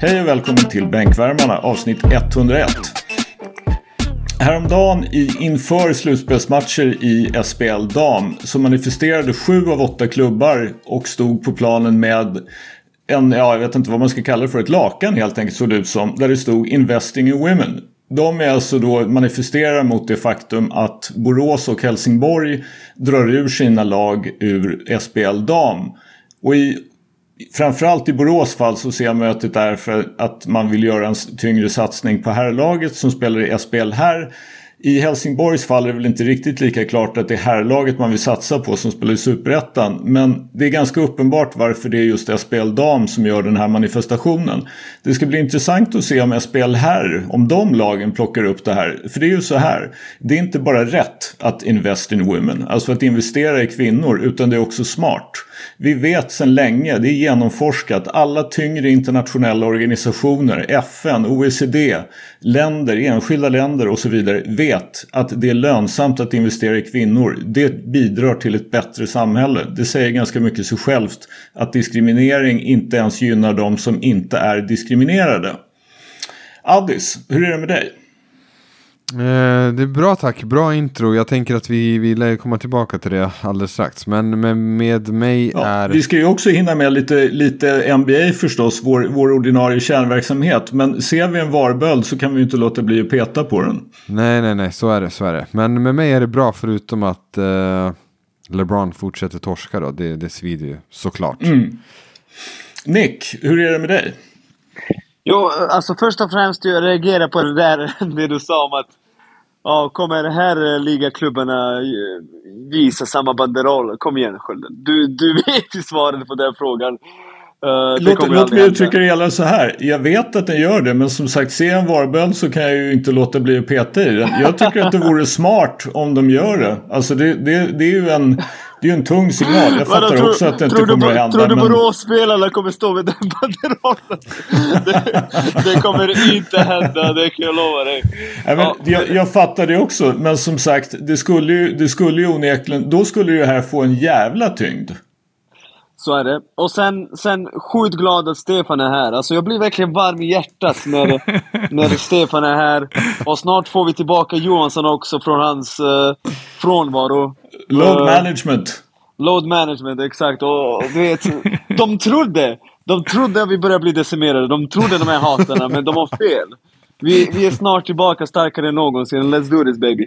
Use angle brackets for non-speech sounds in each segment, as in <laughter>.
Hej och välkommen till Bänkvärmarna avsnitt 101. Häromdagen i, inför slutspelsmatcher i SPL Dam så manifesterade sju av åtta klubbar och stod på planen med en, ja jag vet inte vad man ska kalla det för, ett lakan helt enkelt såg det ut som. Där det stod Investing in Women. De är alltså då manifesterar mot det faktum att Borås och Helsingborg drar ur sina lag ur SPL Dam. Och i Framförallt i Borås fall så ser jag mötet där för att man vill göra en tyngre satsning på herrlaget som spelar i SPL här. I Helsingborgs fall är det väl inte riktigt lika klart att det är herrlaget man vill satsa på som spelar i Superettan. Men det är ganska uppenbart varför det är just SPL Dam som gör den här manifestationen. Det ska bli intressant att se om SPL herr, om de lagen plockar upp det här. För det är ju så här, det är inte bara rätt att invest in women, alltså att investera i kvinnor, utan det är också smart. Vi vet sedan länge, det är genomforskat, alla tyngre internationella organisationer, FN, OECD, länder, enskilda länder och så vidare vet att det är lönsamt att investera i kvinnor. Det bidrar till ett bättre samhälle. Det säger ganska mycket sig självt att diskriminering inte ens gynnar de som inte är diskriminerade. Addis, hur är det med dig? Eh, det är bra tack, bra intro. Jag tänker att vi, vi lär komma tillbaka till det alldeles strax. Men med, med mig ja, är... Vi ska ju också hinna med lite, lite NBA förstås, vår, vår ordinarie kärnverksamhet. Men ser vi en varböld så kan vi ju inte låta bli att peta på den. Nej, nej, nej, så är det, så är det. Men med mig är det bra förutom att eh, LeBron fortsätter torska då. Det, det svider ju såklart. Mm. Nick, hur är det med dig? Jo, alltså först och främst jag reagerar på det där <laughs> det du sa om att Ja, kommer de här eh, ligaklubbarna eh, visa samma banderoll? Kom igen Skölden. Du, du <laughs> vet ju svaret på den frågan. Uh, låt låt mig uttrycka det hela så här. Jag vet att den gör det men som sagt ser jag en varböld så kan jag ju inte låta bli att peta i den. Jag tycker att det vore smart om de gör det. Alltså det, det, det är ju en det är ju en tung signal. Jag fattar tror, också att det inte kommer att hända. Tror du Boråsspelarna kommer stå med den banderollen? det, det kommer inte hända, det kan jag lova dig. Ja, men, ja. jag, jag fattar det också, men som sagt, det skulle ju, det skulle ju onekligen, då skulle ju det här få en jävla tyngd. Så är det. Och sen, sen sjukt glad att Stefan är här. Alltså jag blir verkligen varm i hjärtat när, <laughs> när Stefan är här. Och snart får vi tillbaka Johansson också från hans uh, frånvaro. Load uh, management. Load management, exakt. Och du vet, de trodde, de trodde att vi började bli decimerade. De trodde de här hatarna, men de har fel. Vi, vi är snart tillbaka starkare än någonsin. Let's do this baby.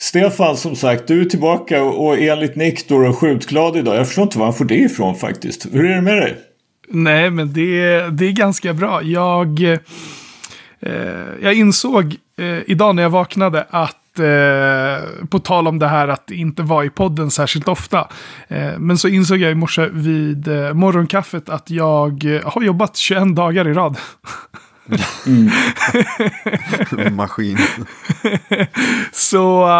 Stefan, som sagt, du är tillbaka och enligt Nick då skjutglad idag. Jag förstår inte var han får det ifrån faktiskt. Hur är det med dig? Nej, men det, det är ganska bra. Jag, eh, jag insåg eh, idag när jag vaknade att eh, på tal om det här att inte vara i podden särskilt ofta. Eh, men så insåg jag i morse vid eh, morgonkaffet att jag har jobbat 21 dagar i rad. <laughs> Mm. <laughs> Maskin. Så uh,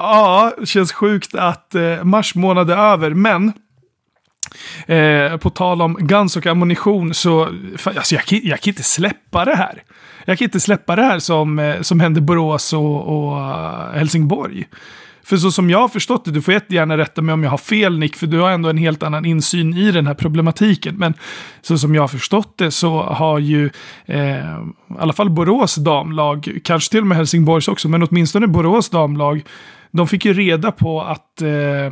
ja, känns sjukt att uh, mars månad är över. Men uh, på tal om guns och ammunition så alltså, jag, jag kan inte släppa det här. Jag kan inte släppa det här som, som hände Borås och, och Helsingborg. För så som jag har förstått det, du får jättegärna rätta mig om jag har fel Nick, för du har ändå en helt annan insyn i den här problematiken. Men så som jag har förstått det så har ju eh, i alla fall Borås damlag, kanske till och med Helsingborgs också, men åtminstone Borås damlag, de fick ju reda på att eh,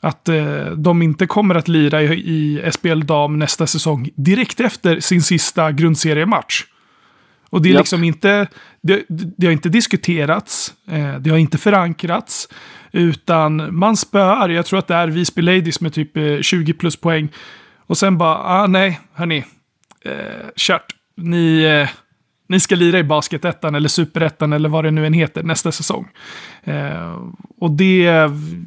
att eh, de inte kommer att lira i, i SPL Dam nästa säsong direkt efter sin sista grundseriematch. Och det är yep. liksom inte, det, det, har inte diskuterats, eh, det har inte förankrats, utan man spöar, jag tror att det är Visby Ladies med typ eh, 20 plus poäng. Och sen bara, ah nej, hörni, eh, kört. Ni, eh, ni ska lira i Basketettan eller Superettan eller vad det nu än heter nästa säsong. Eh, och det,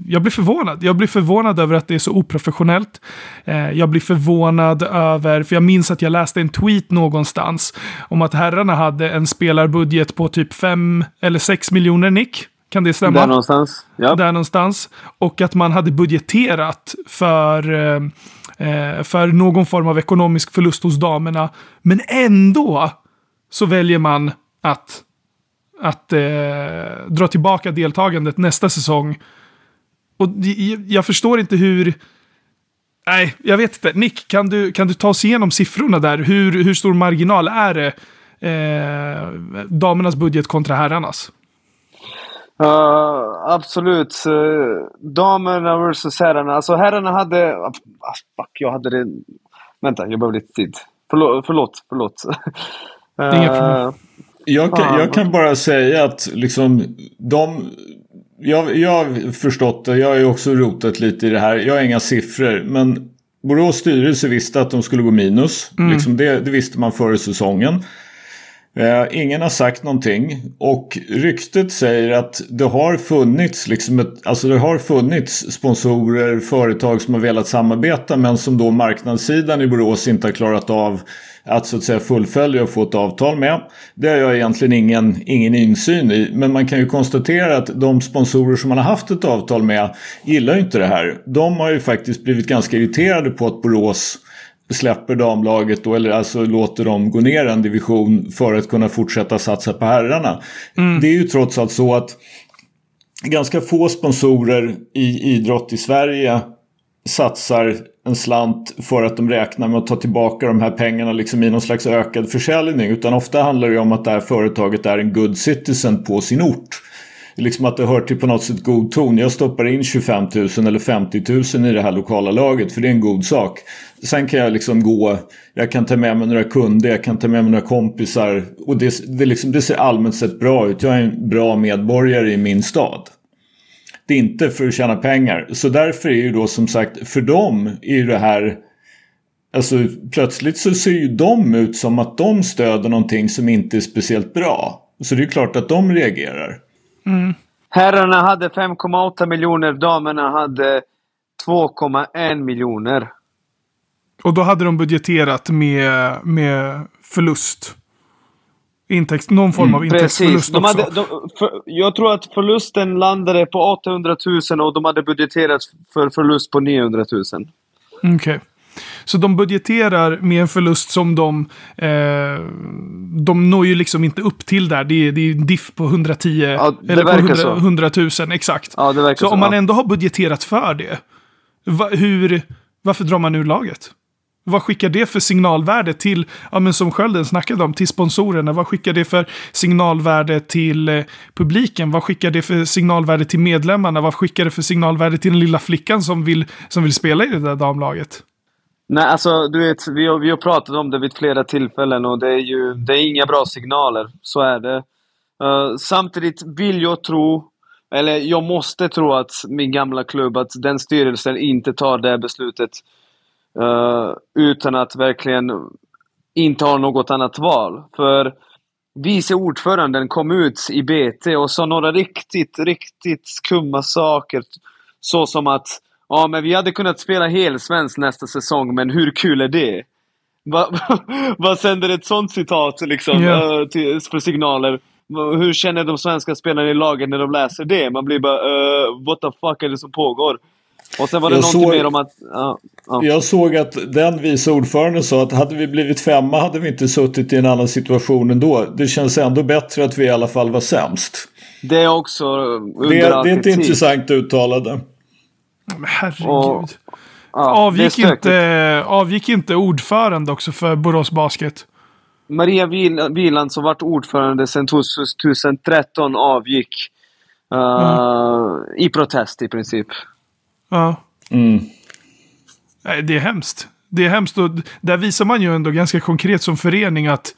jag blir förvånad. Jag blir förvånad över att det är så oprofessionellt. Eh, jag blir förvånad över, för jag minns att jag läste en tweet någonstans om att herrarna hade en spelarbudget på typ 5 eller 6 miljoner nick. Kan det stämma? Där någonstans. Ja. Där någonstans. Och att man hade budgeterat för, eh, eh för någon form av ekonomisk förlust hos damerna. Men ändå så väljer man att, att eh, dra tillbaka deltagandet nästa säsong. Och jag förstår inte hur... Nej, jag vet inte. Nick, kan du, kan du ta oss igenom siffrorna där? Hur, hur stor marginal är det? Eh, damernas budget kontra herrarnas? Uh, absolut. Uh, damerna versus herrarna. Alltså herrarna hade... Uh, fuck, jag hade det... Vänta, jag behöver lite tid. Förlåt, förlåt. förlåt. <laughs> Inga problem. Jag kan, jag kan bara säga att liksom de... Jag, jag har förstått det, jag har ju också rotat lite i det här. Jag har inga siffror men Borås styrelse visste att de skulle gå minus. Mm. Liksom det, det visste man före säsongen. Eh, ingen har sagt någonting och ryktet säger att det har funnits, liksom ett, alltså det har funnits sponsorer, företag som har velat samarbeta men som då marknadssidan i Borås inte har klarat av att så att säga fullfölja och få ett avtal med. Det har jag egentligen ingen, ingen insyn i men man kan ju konstatera att de sponsorer som man har haft ett avtal med gillar ju inte det här. De har ju faktiskt blivit ganska irriterade på att Borås släpper damlaget då, eller alltså låter dem gå ner en division för att kunna fortsätta satsa på herrarna. Mm. Det är ju trots allt så att ganska få sponsorer i idrott i Sverige satsar en slant för att de räknar med att ta tillbaka de här pengarna liksom i någon slags ökad försäljning. Utan ofta handlar det om att det här företaget är en good citizen på sin ort liksom att det hör till på något sätt god ton. Jag stoppar in 25 000 eller 50 000 i det här lokala laget för det är en god sak. Sen kan jag liksom gå, jag kan ta med mig några kunder, jag kan ta med mig några kompisar och det, det, liksom, det ser allmänt sett bra ut. Jag är en bra medborgare i min stad. Det är inte för att tjäna pengar. Så därför är ju då som sagt, för dem är ju det här Alltså plötsligt så ser ju de ut som att de stöder någonting som inte är speciellt bra. Så det är klart att de reagerar. Mm. Herrarna hade 5,8 miljoner, damerna hade 2,1 miljoner. Och då hade de budgeterat med, med förlust? Intäkt, någon form mm, av intäktsförlust de hade, de, för, jag tror att förlusten landade på 800 000 och de hade budgeterat för förlust på 900 000. Okej. Okay. Så de budgeterar med en förlust som de... Eh, de når ju liksom inte upp till där. Det är, det är en diff på 110... Ja, eller på 100, så. 100 000, exakt. Ja, så, så om man ändå har budgeterat för det, va, hur, varför drar man ur laget? Vad skickar det för signalvärde till, ja men som Skölden snackade om, till sponsorerna? Vad skickar det för signalvärde till eh, publiken? Vad skickar det för signalvärde till medlemmarna? Vad skickar det för signalvärde till den lilla flickan som vill, som vill spela i det där damlaget? Nej, alltså du vet, vi har, vi har pratat om det vid flera tillfällen och det är ju det är inga bra signaler. Så är det. Uh, samtidigt vill jag tro, eller jag måste tro att min gamla klubb, att den styrelsen inte tar det beslutet uh, utan att verkligen inte ha något annat val. För vice ordföranden kom ut i BT och sa några riktigt, riktigt skumma saker. Så som att Ja, men vi hade kunnat spela helsvensk nästa säsong, men hur kul är det? <laughs> Vad va sänder ett sånt citat liksom, yeah. till, för signaler? Hur känner de svenska spelarna i laget när de läser det? Man blir bara uh, what the fuck är det som pågår? Och sen var det jag någonting såg, mer om att... Uh, uh. Jag såg att den vice ordföranden sa att hade vi blivit femma hade vi inte suttit i en annan situation ändå. Det känns ändå bättre att vi i alla fall var sämst. Det är också under Det, det är ett intressant uttalande. Men herregud. Och, ja, avgick, inte, avgick inte ordförande också för Borås Basket? Maria Wieland som varit ordförande sedan 2013 avgick. Uh, mm. I protest i princip. Ja. Mm. Det är hemskt. Det är hemskt och där visar man ju ändå ganska konkret som förening att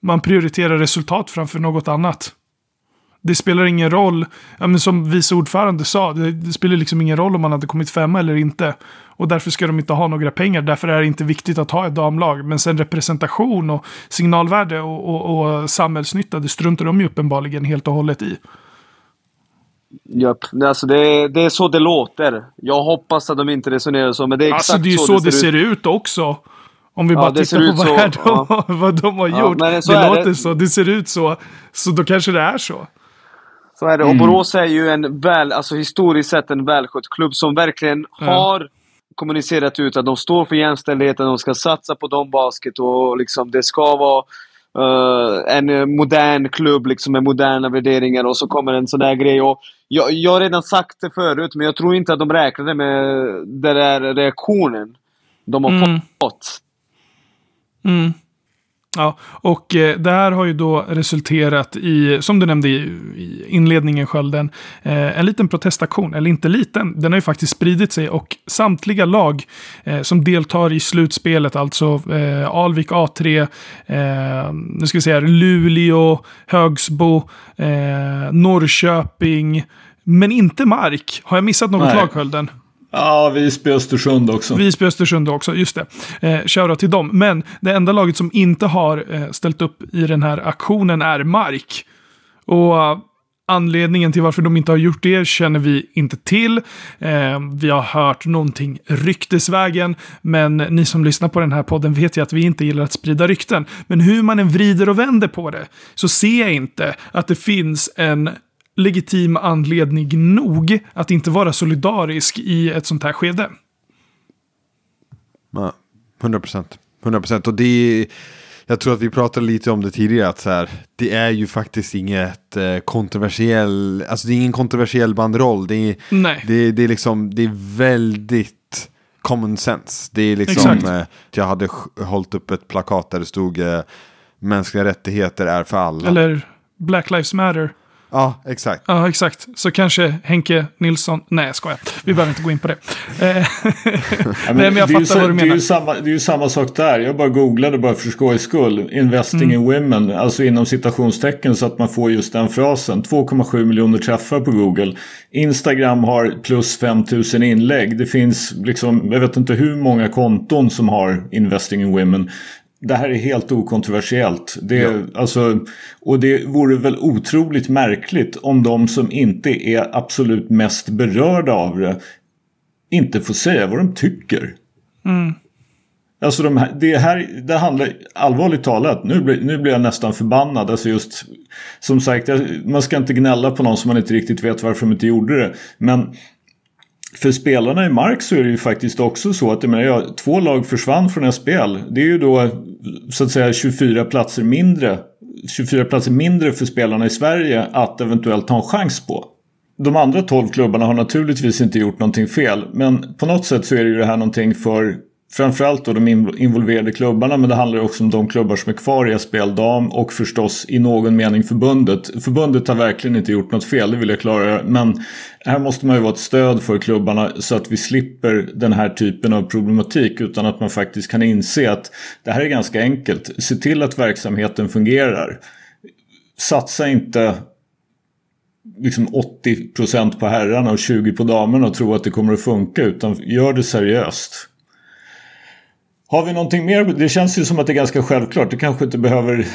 man prioriterar resultat framför något annat det spelar ingen roll, ja, som vice ordförande sa, det, det, spelar liksom ingen roll om man hade kommit femma eller inte. Och därför ska de inte ha några pengar, därför är det inte viktigt att ha ett damlag. Men sen representation och signalvärde och, och, och samhällsnytta, det struntar de ju uppenbarligen helt och hållet i. Japp, alltså det, det är så det låter. Jag hoppas att de inte resonerar så, men det är exakt alltså, det är så, så det, ser, det ser ut. ut också. Om vi bara ja, tittar på vad, så, de, ja. <laughs> vad de har gjort. Ja, det låter så, det ser ut så. Så då kanske det är så. Så är det. Mm. Och Borås är ju en väl, alltså historiskt sett en välskött klubb som verkligen mm. har kommunicerat ut att de står för jämställdheten, de ska satsa på basket och liksom det ska vara uh, en modern klubb liksom med moderna värderingar och så kommer en sån där grej. Och jag, jag har redan sagt det förut, men jag tror inte att de räknade med den där reaktionen de har Mm. fått. Mm. Ja, och eh, det här har ju då resulterat i, som du nämnde i, i inledningen Skölden, eh, en liten protestaktion. Eller inte liten, den har ju faktiskt spridit sig och samtliga lag eh, som deltar i slutspelet, alltså eh, Alvik A3, eh, nu ska vi se här, Luleå, Högsbo, Norrköping, men inte Mark. Har jag missat något Nej. lag Skölden? Ja, Visby Östersund också. Visby Östersund också, just det. Eh, Shoutout till dem. Men det enda laget som inte har eh, ställt upp i den här aktionen är Mark. Och anledningen till varför de inte har gjort det känner vi inte till. Eh, vi har hört någonting ryktesvägen, men ni som lyssnar på den här podden vet ju att vi inte gillar att sprida rykten. Men hur man än vrider och vänder på det så ser jag inte att det finns en legitim anledning nog att inte vara solidarisk i ett sånt här skede. Ja, 100 procent. 100 procent. Och det är, jag tror att vi pratade lite om det tidigare. Att så här, det är ju faktiskt inget eh, kontroversiell, alltså det är ingen kontroversiell bandroll. Det är, Nej. det, det är liksom, det är väldigt common sense. Det är liksom, eh, jag hade hållit upp ett plakat där det stod eh, mänskliga rättigheter är för alla. Eller Black Lives Matter. Ja, exakt. Ja, exakt. Så kanske Henke Nilsson... Nej, jag skojar. Vi behöver inte gå in på det. Eh, <laughs> Nej, men jag det, är ju, fattar så- vad du det, är menar. ju samma, det är ju samma sak där. Jag bara googlade bara för skojs skull. Investing Mm. in women, alltså inom citationstecken så att man får just den frasen. 2,7 miljoner träffar på Google. Instagram har plus 5000 inlägg. Det finns liksom, jag vet inte hur många konton som har Investing in women. Det här är helt okontroversiellt. Det, är, alltså, och det vore väl otroligt märkligt om de som inte är absolut mest berörda av det inte får säga vad de tycker. Alltså de här, det här, det handlar allvarligt talat, nu blir, nu blir jag nästan förbannad. Alltså just, som sagt, man ska inte gnälla på någon som man inte riktigt vet varför de inte gjorde det. Men för spelarna i Mark så är det ju faktiskt också så att jag menar, ja, två lag försvann från SPL. Det är ju då så att säga 24 platser mindre. 24 platser mindre för spelarna i Sverige att eventuellt ha en chans på. De andra 12 klubbarna har naturligtvis inte gjort någonting fel. Men på något sätt så är det ju det här någonting för framförallt då de involverade klubbarna. Men det handlar också om de klubbar som är kvar i SPL dam och förstås i någon mening förbundet. Förbundet har verkligen inte gjort något fel, det vill jag klara. Men här måste man ju vara ett stöd för klubbarna så att vi slipper den här typen av problematik. Utan att man faktiskt kan inse att det här är ganska enkelt. Se till att verksamheten fungerar. Satsa inte liksom 80% på herrarna och 20% på damerna och tro att det kommer att funka utan gör det seriöst. Har vi någonting mer? Det känns ju som att det är ganska självklart. Du kanske inte behöver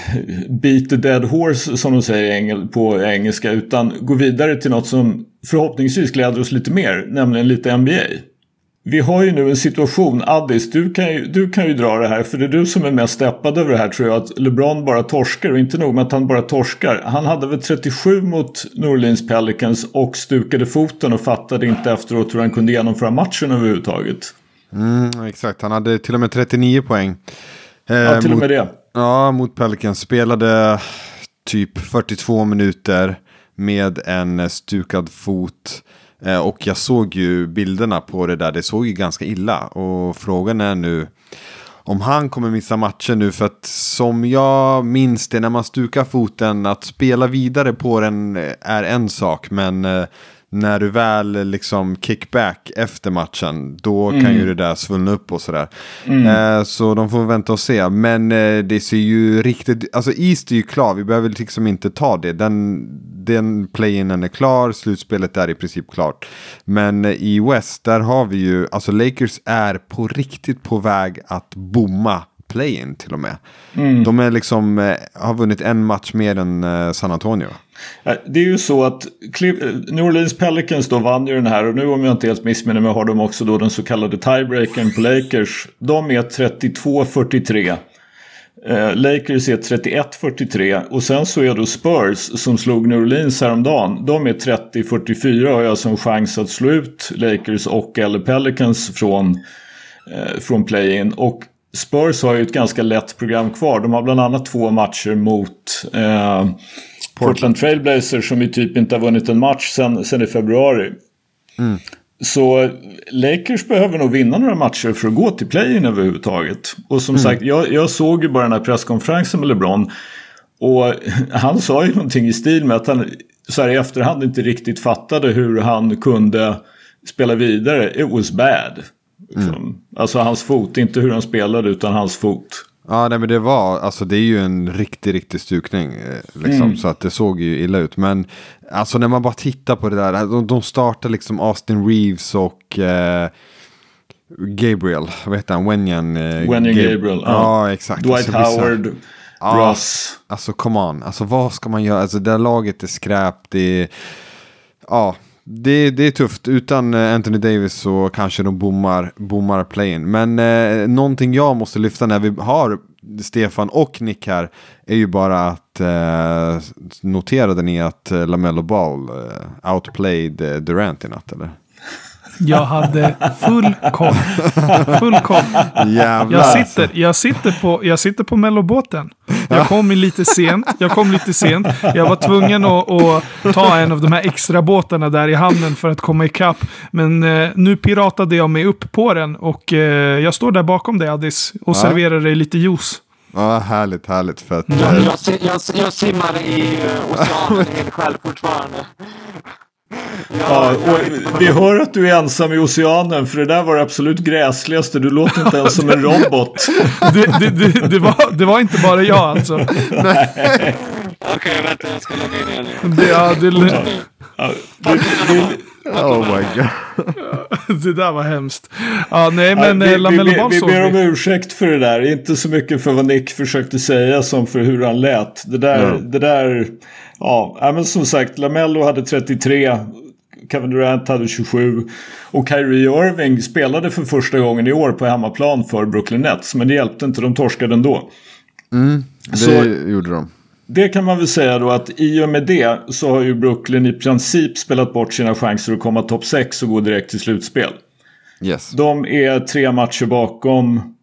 beat the dead horse som de säger på engelska utan gå vidare till något som förhoppningsvis gläder oss lite mer, nämligen lite NBA. Vi har ju nu en situation, Addis, du kan, ju, du kan ju dra det här för det är du som är mest steppad över det här tror jag. Att LeBron bara torskar och inte nog med att han bara torskar. Han hade väl 37 mot New Orleans Pelicans och stukade foten och fattade inte efteråt hur han kunde genomföra matchen överhuvudtaget. Mm, exakt, han hade till och med 39 poäng. Eh, Ja, till och mot, med det. Ja, mot Pelicans. Spelade typ 42 minuter med en stukad fot. Eh, och jag såg ju bilderna på det där, det såg ju ganska illa. Och frågan är nu om han kommer missa matchen nu. För att som jag minns det när man stukar foten, att spela vidare på den är en sak. Men eh, när du väl liksom kickback efter matchen, då kan ju det där svullna upp och sådär. Eh, så de får vänta och se. Men eh, det ser ju riktigt, alltså East är ju klar, vi behöver liksom inte ta det. Den, den play-inen är klar, slutspelet är i princip klart. Men eh, i West, där har vi ju, alltså Lakers är på riktigt på väg att bomma play-in till och med. De är liksom, eh, har vunnit en match mer än eh, San Antonio. Ja, Det är ju så att New Orleans Pelicans då vann ju den här och nu om jag inte helt missminner mig har de också då den så kallade tiebreakern på Lakers. De är 32-43. Eh, Lakers är 31-43 och sen så är då Spurs som slog New Orleans häromdagen. De är 30-44 och har alltså en chans att slå ut Lakers och eller Pelicans från, eh, från play-in. Och Spurs har ju ett ganska lätt program kvar. De har bland annat två matcher mot eh, Portland Trailblazers som ju typ inte har vunnit en match sen, sen i februari. Mm. Så Lakers behöver nog vinna några matcher för att gå till play-in överhuvudtaget. Och som Mm. sagt, jag, jag såg ju bara den här presskonferensen med LeBron. Och <laughs> han sa ju någonting i stil med att han så här i efterhand inte riktigt fattade hur han kunde spela vidare. It was bad. Liksom. Mm. Alltså hans fot, inte hur han spelade utan hans fot. Ja, nej men det var, alltså det är ju en riktig, riktig stukning. eh, Liksom, Mm. Så att det såg ju illa ut. Men alltså när man bara tittar på det där, de, de startar liksom Austin Reeves och eh, Gabriel, vad heter han, Wenyan? Eh, Wenyan Gab- Gabriel, ja. Ja, exakt. Dwight Alltså, det blir så här- Howard, Ja. Russ. Alltså come on, alltså vad ska man göra? Alltså det här laget är skräp, det är... Ja, det, det är tufft. Utan eh, Anthony Davis så kanske de bommar, bommar playen. Men eh, någonting jag måste lyfta när vi har Stefan och Nick här är ju bara att eh, noterade ni att eh, LaMelo Ball eh, outplayed eh, Durant i natt eller? Jag hade full koll. Full koll. Jävlar Jag alltså. sitter, jag sitter på, jag sitter på mellobåten. Jag kom lite sent. Jag kom lite sent. Jag var tvungen att, att ta en av de här extra båtarna där i hamnen för att komma ikapp. Men eh, nu piratade jag mig upp på den och eh, jag står där bakom dig Addis och Ja. serverar dig lite juice. Ja, härligt, härligt. För att, Jag, eh, jag, jag, jag simmar i uh, oceanen helt själv fortfarande. Ja, vi hör att du är ensam i oceanen för det där var det absolut gräsligaste. Du låter inte ens som en robot. <laughs> Det, det, det, det, var, det var inte bara jag alltså. <laughs> Okej, vänta jag ska logga in igen. nu. Det, ja, det, Ja, det, det, oh my god. <laughs> det där var hemskt. Ja, nej men vi, eh, vi, Lamelo vi, Ball vi såg ber om vi. ursäkt för det där. Inte så mycket för vad Nick försökte säga som för hur han lät. Det där, Ja. det där ja, men som sagt, Lamello hade 33. Kevin Durant hade 27. Och Kyrie Irving spelade för första gången i år på hemmaplan för Brooklyn Nets. Men det hjälpte inte, de torskade ändå. Det Så- gjorde de. Det kan man väl säga då att i och med det så har ju Brooklyn i princip spelat bort sina chanser att komma topp 6 och gå direkt till slutspel. Yes. De är tre matcher bakom,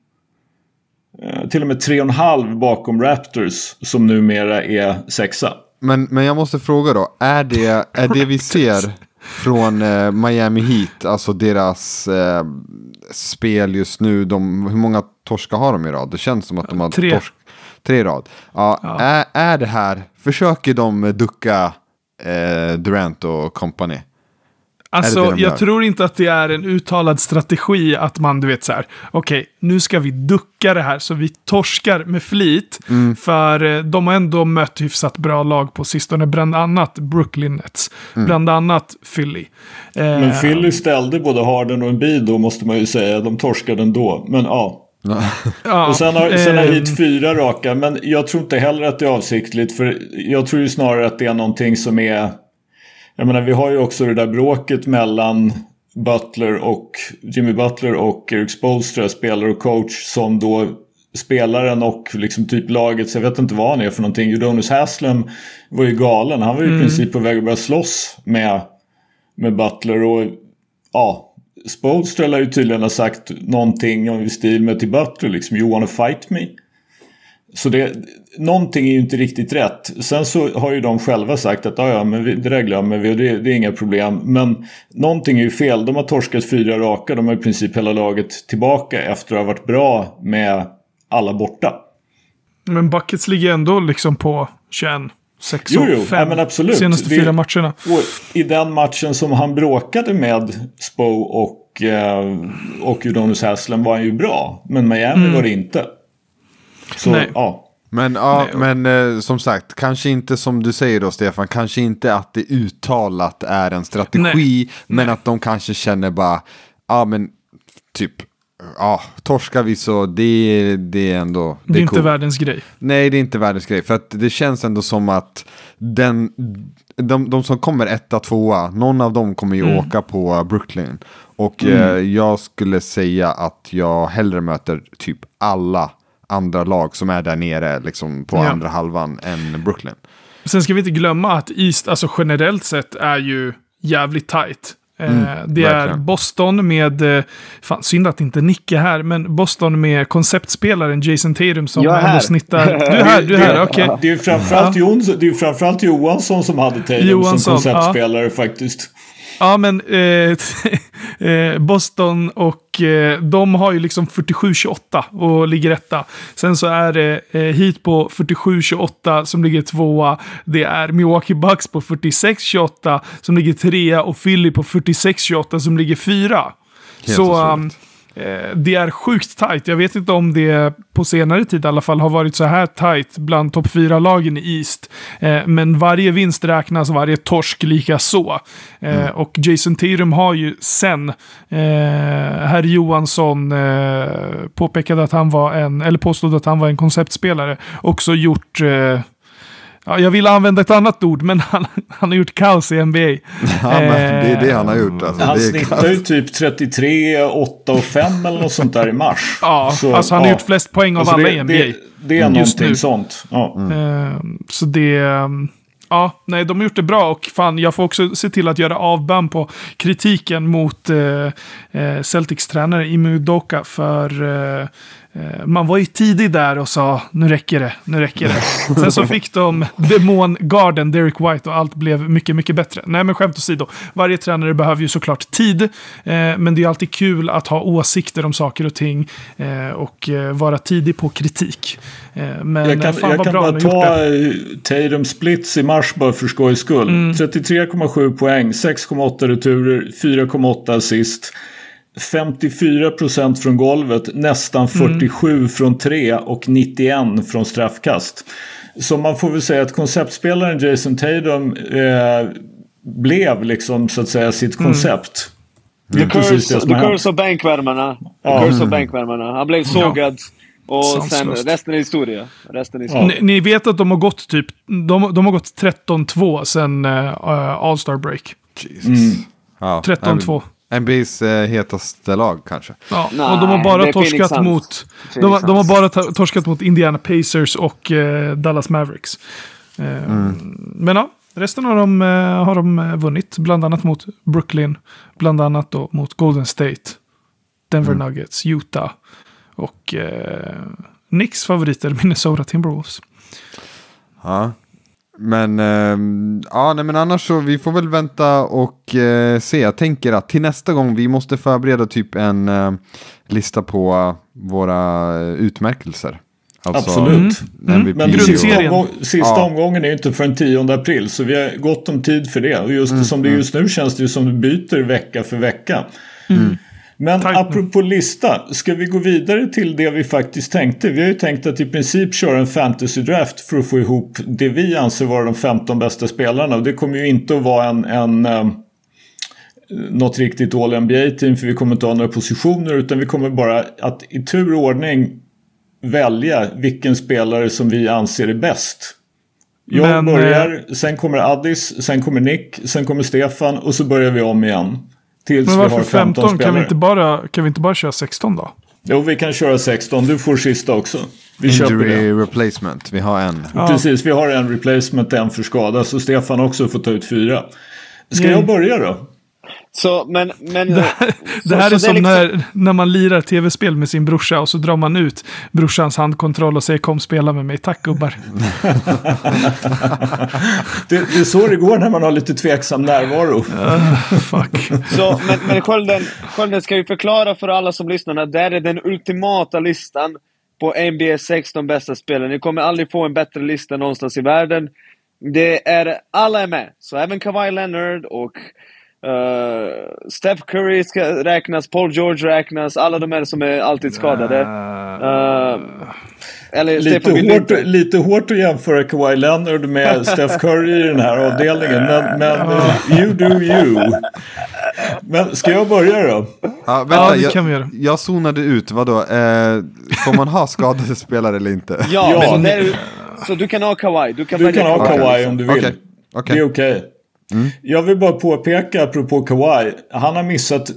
eh, till och med tre och en halv bakom Raptors som numera är sexa. Men, men jag måste fråga då, är det, är det vi ser från eh, Miami Heat, alltså deras eh, spel just nu, de, hur många torskar har de i rad? Det känns som att de har Tre. torsk, tre rad. Ja, Ja. Är, är det här, försöker de ducka eh, Durant och company? Alltså, jag tror inte att det är en uttalad strategi att man, du vet så här, okej, nu ska vi ducka det här så vi torskar med flit. Mm. För eh, de har ändå mött hyfsat bra lag på sistone, bland annat Brooklyn Nets, Mm. bland annat Philly. Eh, Men Philly ställde både Harden och Embiid då måste man ju säga. De torskade ändå. Men ja. ja, Och sen har, sen har eh, hit fyra raka. Men jag tror inte heller att det är avsiktligt. För jag tror ju snarare att det är någonting som är... Jag menar vi har ju också det där bråket mellan Butler och Jimmy Butler och Eric Spoelstra, spelare och coach, som då spelaren och liksom typ laget, så jag vet inte vad han är för någonting. Udonis Haslem var ju galen. Han var ju i princip på väg att börja slåss med, med Butler. Och ja, Spoelstra lär ju tydligen ha sagt någonting i stil med till Butler liksom You wanna fight me? Så det, någonting är ju inte riktigt rätt. Sen så har ju de själva sagt att ja, men vi, det där glömmer vi och det, det är inga problem. Men någonting är ju fel. De har torskat fyra raka. De har i princip hela laget tillbaka efter att ha varit bra med alla borta. Men Buckets ligger ändå liksom på 21, 6 Jo, jo, 5 ja, men absolut. senaste Det- fyra matcherna. I den matchen som han bråkade med Spo och, eh, och Udonis Haslem var han ju bra. Men Miami var det inte. Så Nej. ja. Men, ja, men eh, som sagt, kanske inte som du säger då Stefan, kanske inte att det uttalat är en strategi, Nej. men att de kanske känner bara, ja men typ, ja, torskar vi så det, det är ändå, Det är inte coolt. världens grej. Nej, det är inte världens grej. För att det känns ändå som att den, de, de som kommer etta, tvåa, någon av dem kommer ju åka på Brooklyn. Och eh, jag skulle säga att jag hellre möter typ alla andra lag som är där nere liksom på Ja. andra halvan än Brooklyn. Sen ska vi inte glömma att East, alltså generellt sett, är ju jävligt tight. Eh, det är verkligen. Boston med, eh, fan synd att inte Nick är här, men Boston med konceptspelaren Jason Tatum som Jag är ändå här. snittar. <laughs> Du är här, du är här, okej. Det är ju framförallt, Jons, det är ju framförallt Johansson som hade Tatum Johansson, som konceptspelare faktiskt. Ja, men eh, <laughs> eh, Boston och eh, de har ju liksom 47-28 och ligger etta. Sen så är det eh, Heat på 47-28 som ligger tvåa. Det är Milwaukee Bucks på 46-28 som ligger trea och Philly på 46-28 som ligger fyra. Helt så det är sjukt tajt. Jag vet inte om det på senare tid i alla fall har varit så här tajt bland topp fyra lagen i East. Eh, men varje vinst räknas, varje torsk lika så. Eh, Och Jason Tatum har ju sen eh, herr Johansson eh, påpekade att han var en, eller påstod att han var en konceptspelare, också gjort eh, Ja, jag vill använda ett annat ord, men <laughs> han, han har gjort kaos i NBA. <laughs> Ja, men det är det han har gjort. Alltså, Han snittar ju typ 33, 8 och 5 eller något sånt där i mars. <laughs> Ja, Så, alltså han har ja. gjort flest poäng av Alltså, alla det, i NBA. Det, det är Just någonting nu. sånt. Ja. Eh, Så det... eh, Ja, nej, de har gjort det bra och fan, jag får också se till att göra avbön på kritiken mot eh, eh, Celtics tränare Ime Udoka för eh, man var ju tidig där och sa nu räcker det, nu räcker det. <laughs> Sen så fick de demongarden Derek White och allt blev mycket, mycket bättre. Nej, men skämt åsido. Varje tränare behöver ju såklart tid, eh, men det är alltid kul att ha åsikter om saker och ting eh, och eh, vara tidig på kritik. Eh, men Jag kan, fan jag vad kan bra bara ta eh, Tatum splits i mars bara för skojs skull. Mm. 33,7 poäng, 6,8 returer, 4,8 assist. 54% från golvet, nästan Mm. 47 från tre och 91 från straffkast. Så man får väl säga att konceptspelaren Jason Tatum eh, blev liksom så att säga sitt Mm. koncept. Det The curse, the curse of bänkvärmarna. The Ja. curse of bänkvärmarna. Han blev sågad. Och sen resten är historia. Resten är historia. Ni, ni vet att de har gått typ, de, de har gått 13-2 sen uh, All-Star break. Jesus. Ja, 13-2. NBAs eh, hetaste lag kanske. Ja, Nej, och de har bara torskat mot, de, de har bara torskat mot Indiana Pacers och eh, Dallas Mavericks. Eh, Men ja, resten har de, eh, har de eh, vunnit, bland annat mot Brooklyn, bland annat då mot Golden State, Denver Nuggets, Utah och eh, Knicks favoriter <laughs> Minnesota Timberwolves. Ja. Men, ehm, ja, nej, men annars så vi får väl vänta och eh, se. Jag tänker att till nästa gång vi måste förbereda typ en eh, lista på eh, våra eh, utmärkelser. Alltså, Absolut. MVP Men och- sista, omgång, sista Ja. omgången är inte förrän 10 april så vi har gott om tid för det. Och just som det just nu känns det ju som det byter vecka för vecka. Men nu. apropå lista, ska vi gå vidare till det vi faktiskt tänkte? Vi har ju tänkt att i princip köra en fantasy-draft för att få ihop det vi anser vara de 15 bästa spelarna. Och det kommer ju inte att vara en, en eh, något riktigt All-NBA-team för vi kommer inte ha några positioner utan vi kommer bara att i tur och ordning välja vilken spelare som vi anser är bäst. Jag Men, eh, börjar, sen kommer Addis, sen kommer Nick, sen kommer Stefan och så börjar vi om igen. Tills Men vi varför har 15, 15? spelare. Kan vi, inte bara, kan vi inte bara köra 16 då? Jo, vi kan köra 16. Du får sista också. Vi. Injury replacement, vi har en. Ja. Precis, vi har en replacement, en för skada. Så Stefan också får ta ut fyra. Ska Nej. jag börja då? Så, men... men Det, det här så är som liksom- när, när man lirar tv-spel med sin brorsa och så drar man ut brorsans handkontroll och säger kom spela med mig. Tack gubbar. <laughs> Det, det är så det går när man har lite tveksam närvaro. <laughs> Fuck. Så, men, men Skölden, Skölden ska ju förklara för alla som lyssnar att det här är den ultimata listan på NBA 16 bästa spelare. Ni kommer aldrig få en bättre lista någonstans i världen. Det är, alla är med. Så även Kawhi Leonard och eh, Steph Curry ska räknas, Paul George räknas, alla de här som är alltid skadade. Eh, eller Lite hårt, lite hårt att jämföra Kawhi Leonard med <laughs> Steph Curry i den här avdelningen. Men, men you do you. Men ska jag börja då? Ja, vänta, Ja, det jag, kan vi göra. jag zonade ut, vadå? Eh, får man ha skadade spelare eller inte? Ja, Ja, det är, så du kan ha Kawhi. Du kan, Du kan ha. Kawhi om du vill. Okej, okej. Det är okej. Jag vill bara påpeka apropå Kawhi. Han har missat,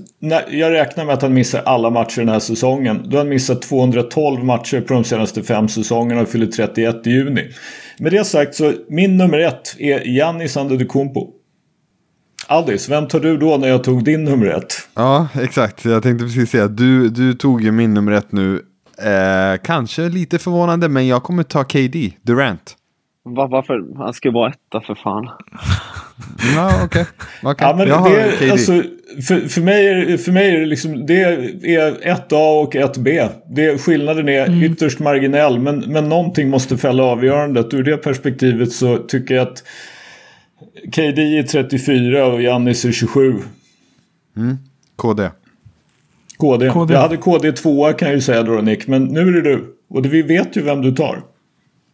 jag räknar med att han missar alla matcher den här säsongen. Då har han missat 212 matcher på de senaste fem säsongerna och fyller 31 i juni. Med det sagt så min nummer ett är Giannis Antetokounmpo. Addis, vem tar du då när jag tog din nummer ett? Ja, exakt. Jag tänkte precis säga att du, du tog ju min nummer ett nu. Eh, kanske lite förvånande, men jag kommer ta KD, Durant. Va, varför? Han ska ju vara etta för fan. Ja, okej. Okay. Ja, men jag har det, är- KD. alltså, för, för, mig är, för mig är det liksom, det är ett A och ett B. Det, skillnaden är ytterst marginell, men, men någonting måste fälla avgörandet. Ur det perspektivet så tycker jag att KD är 34 och Giannis är 27. KD. KD. KD. Jag hade KD tvåa kan jag ju säga då Nick, men nu är det du. Och det, vi vet ju vem du tar.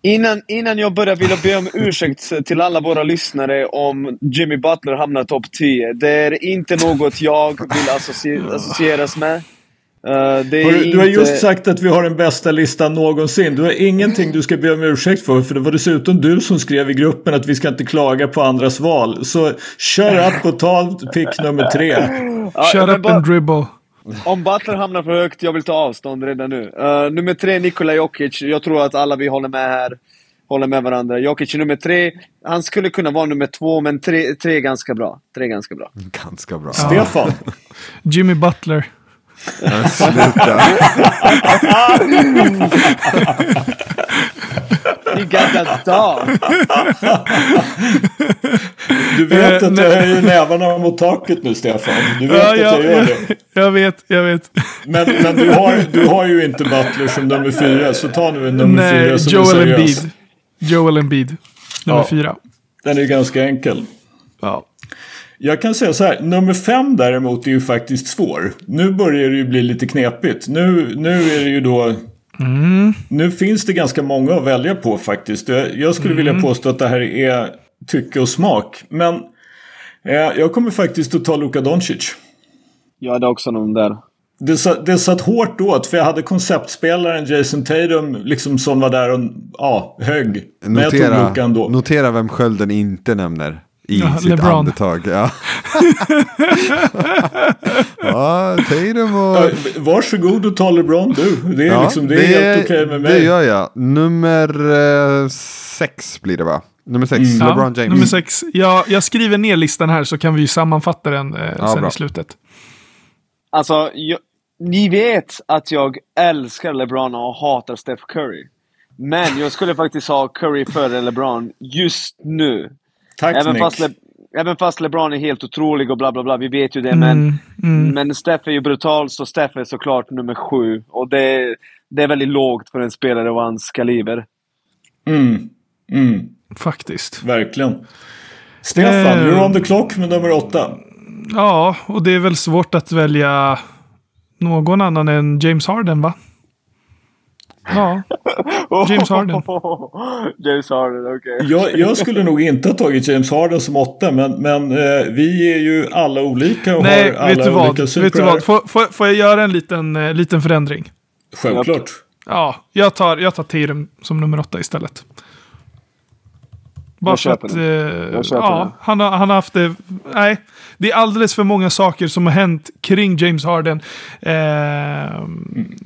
Innan, innan jag börjar vill jag be om ursäkt till alla våra lyssnare om Jimmy Butler hamnar topp 10. Det är inte något jag vill associ- associeras med. Det är Har du, inte... du har just sagt att vi har den bästa listan någonsin. Du har ingenting du ska be om ursäkt för. För det var dessutom du som skrev i gruppen att vi ska inte klaga på andras val. Så kör upp och ta pick nummer tre. Shut up bara- and dribble. Om Butler hamnar för högt, jag vill ta avstånd redan nu. Uh, nummer tre, Nikola Jokic. Jag tror att alla vi håller med här. Håller med varandra. Jokic är nummer tre. Han skulle kunna vara nummer två, men tre, tre är ganska bra. Tre är ganska bra. Ganska bra. Stefan. <laughs> Jimmy Butler. Sluta. <laughs> <laughs> You got that dog! Du vet Eh, att jag höjer nävarna mot taket nu Stefan. Du vet Ja, att ja, jag gör det. jag vet, jag vet. Men, men du, har, du har ju inte Butler som nummer fyra. Så ta nu en nummer Nej, fyra som Joel är seriös. Embiid. Joel Embiid. Nummer Ja. fyra. Den är ju ganska enkel. Ja. Jag kan säga så här, nummer fem däremot är ju faktiskt svår. Nu börjar det ju bli lite knepigt. Nu, nu är det ju då... Nu finns det ganska många att välja på faktiskt. Jag, skulle vilja påstå att det här är tycke och smak. Men eh, jag kommer faktiskt att ta Luka Doncic. Jag hade också någon där. Det, sa- det satt hårt åt för jag hade konceptspelaren Jason Tatum liksom som var där och ja, högg. Men jag tog Notera, Luka ändå. notera vem skölden inte nämner. I Ja, sitt LeBron. andetag. Ja. <laughs> ja, Tatum och... Ja, varsågod och ta LeBron du. Det är, Ja, liksom, det är helt okej med mig. Det gör jag. Nummer eh, sex blir det va? Nummer sex, Mm. LeBron James. Nummer sex. Jag, jag skriver ner listan här så kan vi ju sammanfatta den eh, Ja, sen bra. i slutet. Alltså, jag, ni vet att jag älskar LeBron och hatar Steph Curry. Men jag skulle faktiskt ha Curry före LeBron just nu. Tack Även Nick. fast, Le, även fast LeBron är helt otrolig och bla bla bla, vi vet ju det. Mm, Men, mm. men Steph är ju brutal, så Steph är såklart nummer sju. Och det, det är väldigt lågt för en spelare av hans kaliber. Mm. Mm. Faktiskt. Verkligen. Stefan, Eh. you're on the clock med nummer åtta. Ja, och det är väl svårt att välja någon annan än James Harden va? Ja, <laughs> James Harden. <laughs> James Harden, okej. Jag, jag skulle nog inte ha tagit James Harden som åtta, men, men eh, vi är ju alla olika och Nej, har alla vet du vad? olika Vet suprar. du vad? Får, får, får jag göra en liten, eh, liten förändring? Självklart. Ja, jag tar, jag tar Tatum som nummer åtta istället. Bara Jag för att... Eh, Jag ja, den. han har, han har haft det... Nej, det är alldeles för många saker som har hänt kring James Harden. Eh,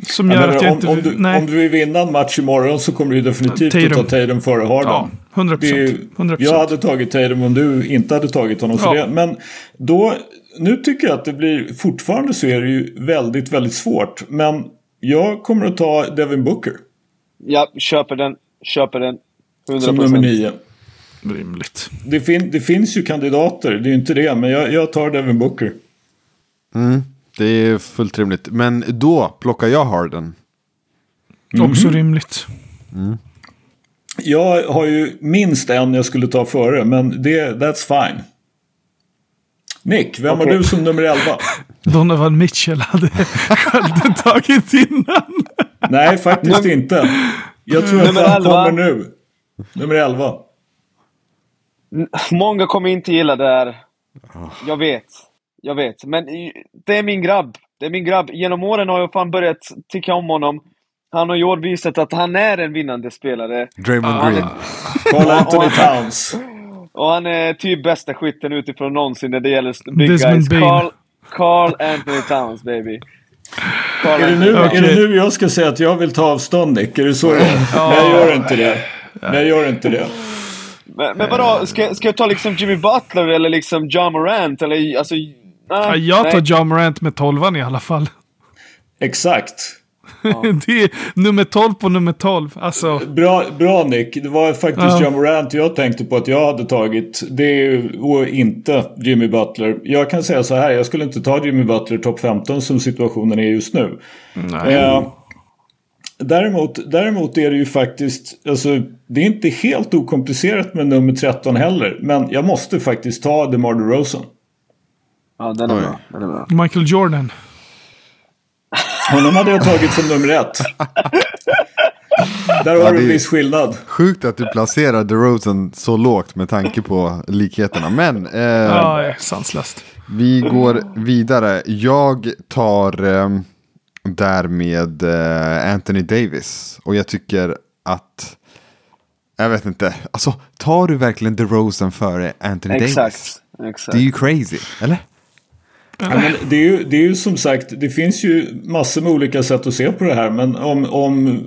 som gör menar, att jag om, inte... om, du, nej. om du vill vinna en match imorgon så kommer du definitivt Tatum. att ta Tatum före Harden. Ja, 100 Det är ju- procent. 100 Jag hade tagit Tatum om du inte hade tagit honom. Så Ja. det, men då, nu tycker jag att det blir, fortfarande så är det ju väldigt, väldigt svårt. Men jag kommer att ta Devin Booker Ja, köper den. Köper den. 100%. som nummer nio. Rimligt. Det, fin, det finns ju kandidater, det är ju inte det. Men jag, jag tar Devin Booker. Mm, det är fullt rimligt. Men då plockar jag Harden. Också rimligt. Jag har ju minst en jag skulle ta före, men det, that's fine. Nick, vem har Okej. du som nummer 11? <laughs> Donovan Mitchell hade Skölden tagit innan. Nej, faktiskt inte. Jag tror att han 11. kommer nu. Nummer 11. Många kommer inte gilla det här. Jag vet. Jag vet. Men det är min grabb. Det är min grabb. Genom åren har jag fan börjat tycka om honom. Han har i år visat att han är en vinnande spelare. Draymond Han Green. <laughs> Carl Anthony Towns. och han är typ bästa skytten utifrån någonsin när det gäller big Desmond guys. Bane. Carl, Carl Anthony Towns, baby. Carl Är det, nu, Towns. är det nu jag ska säga att jag vill ta avstånd Nick? Är det så det är? Men jag gör inte det. Men jag gör inte det. Men, men vadå, ska, ska jag ta liksom Jimmy Butler eller liksom John Morant? Eller alltså... Ja, Nej, jag tar nej. John Morant med tolvan i alla fall. Exakt. <laughs> det är nummer 12 på nummer 12. Alltså, Bra, bra Nick. Det var faktiskt Ja. John Morant jag tänkte på att jag hade tagit. Det är ju och inte Jimmy Butler. Jag kan säga så här. Jag skulle inte ta Jimmy Butler topp 15 som situationen är just nu. nej. Eh, däremot, däremot är det ju faktiskt. Alltså, det är inte helt okomplicerat med nummer 13 heller. Men jag måste faktiskt ta DeMar DeRozan. Ja, den är bra. Den är bra. Michael Jordan. Honom hade jag tagit som nummer ett. Där har Ja, du en viss skillnad. Sjukt att du placerar DeRozan så lågt med tanke på likheterna. Men eh, Ja, sanslöst. vi går vidare. Jag tar eh, därmed eh, Anthony Davis. Och jag tycker att... Jag vet inte. Alltså, tar du verkligen DeRozan före Anthony Davis? Exakt. Exakt. Det är ju crazy, eller? Ja, men det, är ju, det är ju som sagt, det finns ju massor med olika sätt att se på det här. Men om, om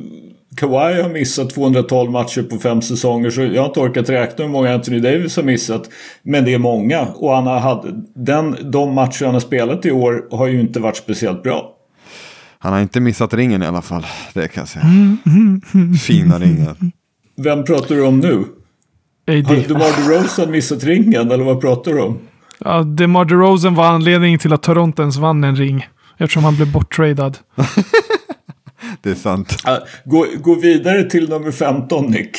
Kawhi har missat 212 matcher på fem säsonger så jag har inte orkat räkna hur många Anthony Davis har missat. Men det är många. Och han har haft, den, de matcher han har spelat i år har ju inte varit speciellt bra. Han har inte missat ringen i alla fall. Det kan jag säga. Fina ringen. Vem pratar du om nu? Har AD. DeMar DeRozan missat ringen eller vad pratar du om? Ja, DeMar DeRozan var anledningen till att Toronto ens vann en ring. Eftersom han blev borttradad. <laughs> Det är sant. Gå, gå vidare till nummer 15 Nick.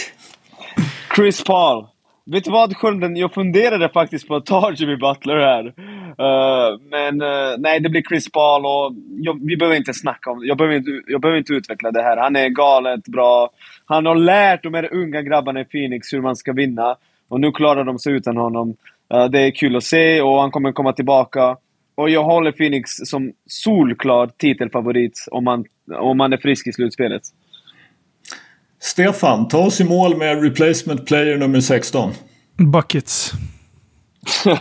Chris Paul. Vet du vad Skölden? Jag funderade faktiskt på att ta Jimmy Butler här. Uh, men uh, nej, det blir Chris Paul och jag, vi behöver inte snacka om det. Jag behöver inte, jag behöver inte utveckla det här. Han är galet bra. Han har lärt de här unga grabbarna i Phoenix hur man ska vinna. Och nu klarar de sig utan honom. Uh, det är kul att se och han kommer komma tillbaka. Och jag håller Phoenix som solklar titelfavorit om man, om man är frisk i slutspelet. Stefan, ta oss i mål med replacement player nummer 16. Buckets. <laughs>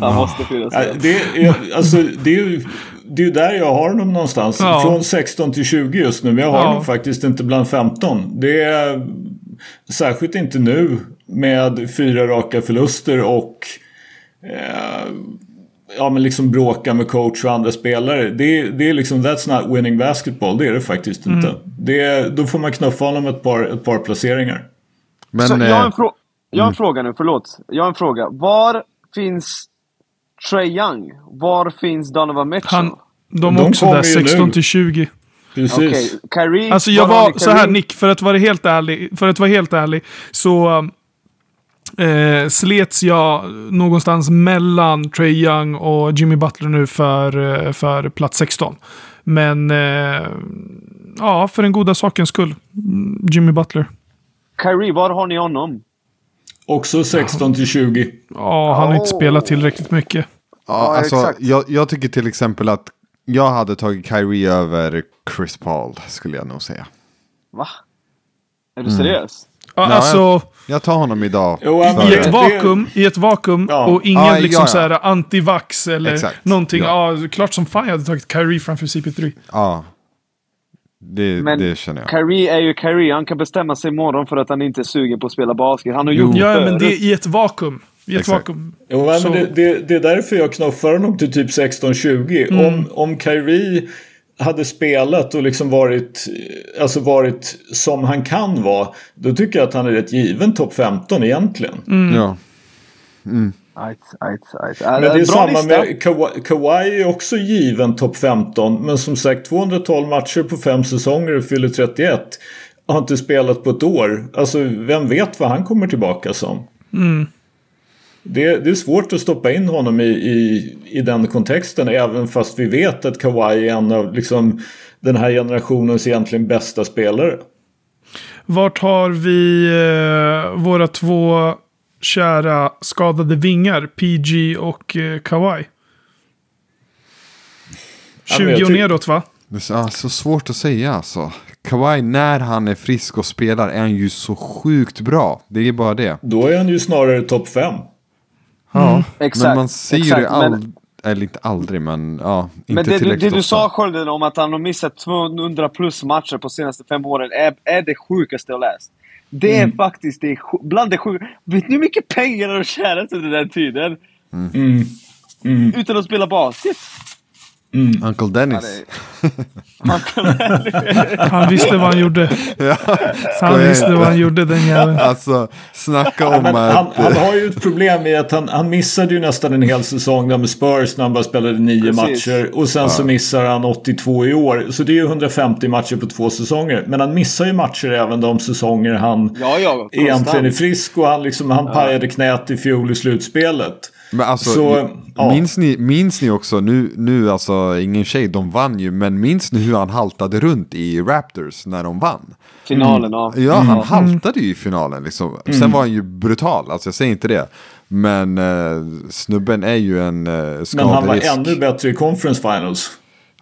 han måste med. det, är, alltså, det, är, ju- det är ju där jag har honom någonstans. Ja. Från 16 till 20 just nu. Men jag har Ja. faktiskt inte bland 15. Det är särskilt inte nu med fyra raka förluster och eh, ja, men liksom bråka med coach och andra spelare. Det, är- det är liksom that's not winning basketball. Det är det faktiskt inte. Mm. Det, då får man knuffa honom ett par, ett par placeringar. Men Så jag, har eh, en frå- jag har en fråga nu, förlåt. Jag har en fråga. Var finns Trey Young? Var finns Donovan Mitchell? Han, de är De också kommer där, ju 16 nu. till 20. Precis. Okej, Kyrie? Alltså jag ni var så här? Nick, för att vara helt ärlig, för att vara helt ärlig, så eh, slets jag någonstans mellan Trey Young och Jimmy Butler nu för, eh, för plats 16. Men eh, ja, för den goda sakens skull. Mm, Jimmy Butler. Kyrie, var har ni honom? Också 16 till 20. Ja, han har inte Oh. spelat tillräckligt mycket. ja, alltså, exakt. jag, jag tycker till exempel att jag hade tagit Kyrie över Chris Paul, skulle jag nog säga. Va? Är du seriös? Ja, Ja, alltså, Jag tar honom idag. Jo, han- i det- ett det- vakuum, i ett vakuum Ja. och ingen Ja, liksom ja, ja. så här antivax eller Exakt. någonting. Ja. Ja. klart som fan jag hade tagit Kyrie framför CP3. Ja. Det, Men det känner jag. Kyrie är ju Kyrie. Han kan bestämma sig imorgon för att han inte är sugen på att spela basket. Han har Jo. gjort Ja, men det är i ett vakuum. I ett Exakt. vakuum. Jo, men det, det, det är därför jag knuffar honom till typ 16-20. Mm. Om, om Kyrie hade spelat och liksom varit, alltså varit som han kan vara. Då tycker jag att han är rätt given topp 15 egentligen. Mm. Ja. Ajt, ajt, ajt. Men det är Bra samma lista. med Kawhi, Kawhi är också given topp 15. Men som sagt 212 matcher på fem säsonger och fyller 31. Har inte spelat på ett år. Alltså vem vet vad han kommer tillbaka som. Det, det är svårt att stoppa in honom i, i, i den kontexten. Även fast vi vet att Kawhi är en av liksom, den här generationens egentligen bästa spelare. Vart har vi eh, våra två kära skadade vingar? PG och eh, Kawhi? Ja, men 20 jag och neråt va? Det är så, så svårt att säga alltså. Kawhi, när han är frisk och spelar är han ju så sjukt bra. Det är bara det. Då är han ju snarare topp 5. Ja, Exakt, men man ser ju exakt, det all, men- eller inte aldrig, men ja, inte Men det, du- tillräckligt det du sa Skölden om att han har missat 200 plus matcher på senaste fem åren är, är det sjukaste jag läst. Det är faktiskt det, bland det sjuka. Vet ni hur mycket pengar har tjänat under den tiden? Mm. Mm. Utan att spela basket? Mm. Uncle Ja, <laughs> Dennis. Han visste vad han gjorde. Ja, Han visste inte. vad han gjorde den jäveln. Alltså, snacka Ja, om men han, att... han har ju ett problem i att han, han missade ju nästan en hel säsong där med Spurs när han bara spelade nio Precis. matcher. Och sen så missar han 82 i år. Så det är ju 150 matcher på två säsonger. Men han missar ju matcher även de säsonger han ja, ja. egentligen är frisk. Och han, liksom, han pajade knät i fjol i slutspelet. Men alltså, Så, ja. minns, ni, minns ni också, nu, nu alltså ingen tjej, de vann ju, men minns ni hur han haltade runt i Raptors när de vann? Finalen, ja. Ja, han haltade ju i finalen liksom. Sen var han ju brutal, alltså jag säger inte det. Men eh, snubben är ju en eh, Men skaderisk. han var ännu bättre i Conference Finals.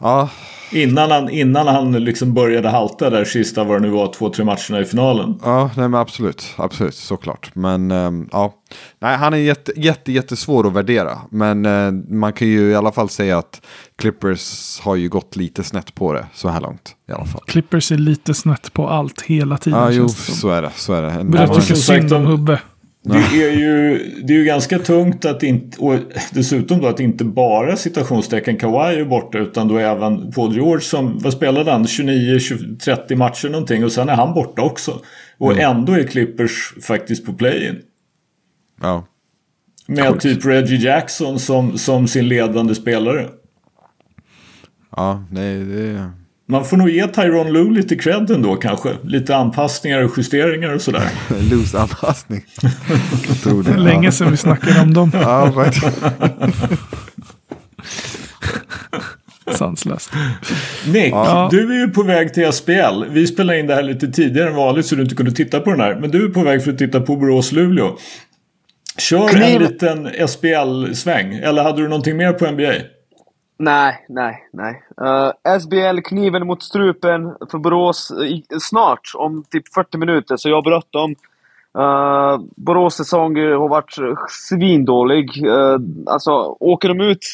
Ja, Innan han, innan han liksom började halta där sista vad det nu var, två, tre matcherna i finalen. ja nej, men absolut, absolut, såklart. Men ehm, ja, nej, han är jätte, jätte, jättesvår att värdera. Men eh, man kan ju i alla fall säga att Clippers har ju gått lite snett på det så här långt i alla fall. Clippers är lite snett på allt hela tiden. Ja, jo, så är det. Så är det. En, Börjar men tycka synd om Hubbe. Det är, ju, det är ju ganska tungt att inte, och dessutom då att inte bara citationstecken Kawhi är borta utan då även Paul George som, vad spelade han, 29, 20, 30 matcher någonting och sen är han borta också. Och ändå är Clippers faktiskt på play-in. ja. Med Coolt. typ Reggie Jackson som, som sin ledande spelare. ja, nej, det Man får nog ge Tyron Lue lite cred ändå kanske. Lite anpassningar och justeringar och sådär. <laughs> är loose anpassning. Tror det. <laughs> Länge sedan vi snackade om dem. <laughs> Ja, faktiskt. Sanslöst. Nick, Ja. du är ju på väg till SPL. Vi spelar in det här lite tidigare än vanligt så du inte kunde titta på den här. Men du är på väg för att titta på Borås-Luleå. Kör en liten SPL-sväng. Eller hade du någonting mer på NBA? Nej, nej, nej. Uh, SBL, kniven mot strupen för Borås eh, i, snart, om typ 40 minuter, så jag har bråttom. Uh, Borås säsong har varit eh, svindålig. Uh, alltså, åker de ut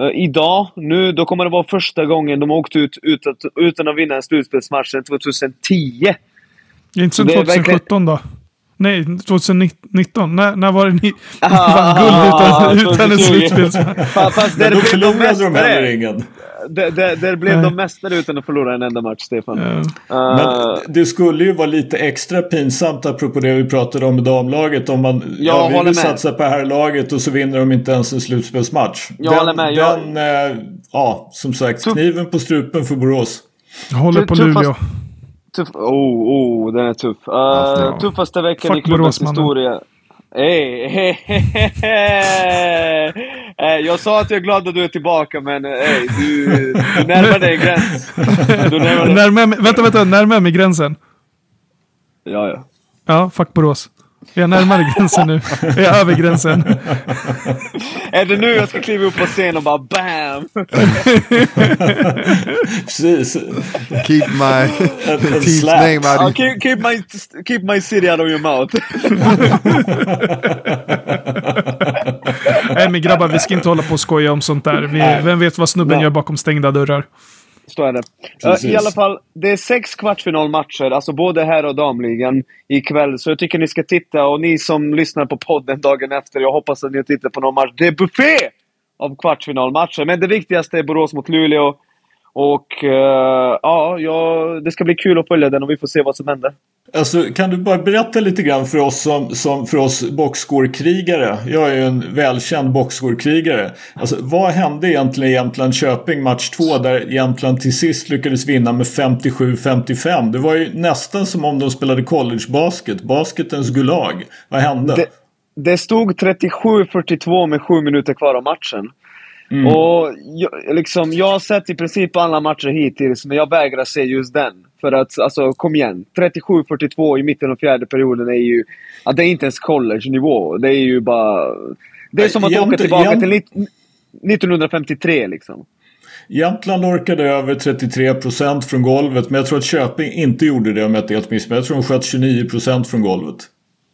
eh, idag, nu, då kommer det vara första gången de åkt ut utan, utan att vinna en slutspelsmatch sedan 2010. Det är inte är 2017 då? Nej, 2019. När, när var det ni Ah, <laughs> vann guld utan, utan en 2020. slutspels... Fa- Fast Men där då blev de förlorade de heller mästare. ingen. Där, där, där blev de mästare utan att förlora en enda match, Stefan. Ja. Men Uh, det skulle ju vara lite extra pinsamt apropå det vi pratade om med damlaget. Om man Jag ja, vi vill med. satsa på herrlaget och så vinner de inte ens en slutspelsmatch. Jag håller med. Jag- Den, eh, ja, som sagt, kniven på strupen för Borås. Jag håller på Tuffast- Luleå. Tuff. Oh, oh, den är tuff. Uh, Ja. Tuffaste veckan Fuck i klubbens historia. Hey, hey, hey, hey, hey. Jag sa att jag är glad att du är tillbaka, men hey, du, du närmar dig gräns. Du närmar dig. Närmare, mig- vänta, vänta. Närmare mig gränsen. Ja, ja. Ja, fuck Borås. Är jag närmare gränsen nu? Är jag över gränsen? Är det nu jag ska kliva upp på scen och bara BAM! Precis. Keep my team's name out of keep, keep, my, keep my city out of your mouth. Nej men grabbar, vi ska inte hålla på och skoja om sånt där. Vi, vem vet vad snubben Nej. gör bakom stängda dörrar? Så är det. Precis. I alla fall, det är sex kvartsfinalmatcher, alltså både här och damligan, ikväll. Så jag tycker ni ska titta. Och ni som lyssnar på podden dagen efter, jag hoppas att ni tittar på någon match. Det är buffé av kvartsfinalmatcher. Men det viktigaste är Borås mot Luleå. Och eh, ja, ja, det ska bli kul att följa den och vi får se vad som händer. Alltså, kan du bara berätta lite grann för oss som, som för oss boxscorekrigare. Jag är ju en välkänd boxscorekrigare. Alltså, vad hände egentligen i Jämtland-Köping match 2 där Jämtland till sist lyckades vinna med 57-55? Det var ju nästan som om de spelade collegebasket. Basketens Gulag. Vad hände? Det, det stod 37-42 med sju minuter kvar av matchen. Mm. Och jag, liksom, jag har sett i princip alla matcher hittills, men jag vägrar se just den. För att, alltså kom igen. 37-42 i mitten av fjärde perioden är ju... Ja, det är inte ens college-nivå. Det är ju bara... Det är som att Jämt- åka tillbaka jämt- till nitt- 1953 liksom. Jämtland orkade över 33% från golvet. Men jag tror att Köping inte gjorde det om jag inte helt missminner. Jag tror de sköt 29% från golvet.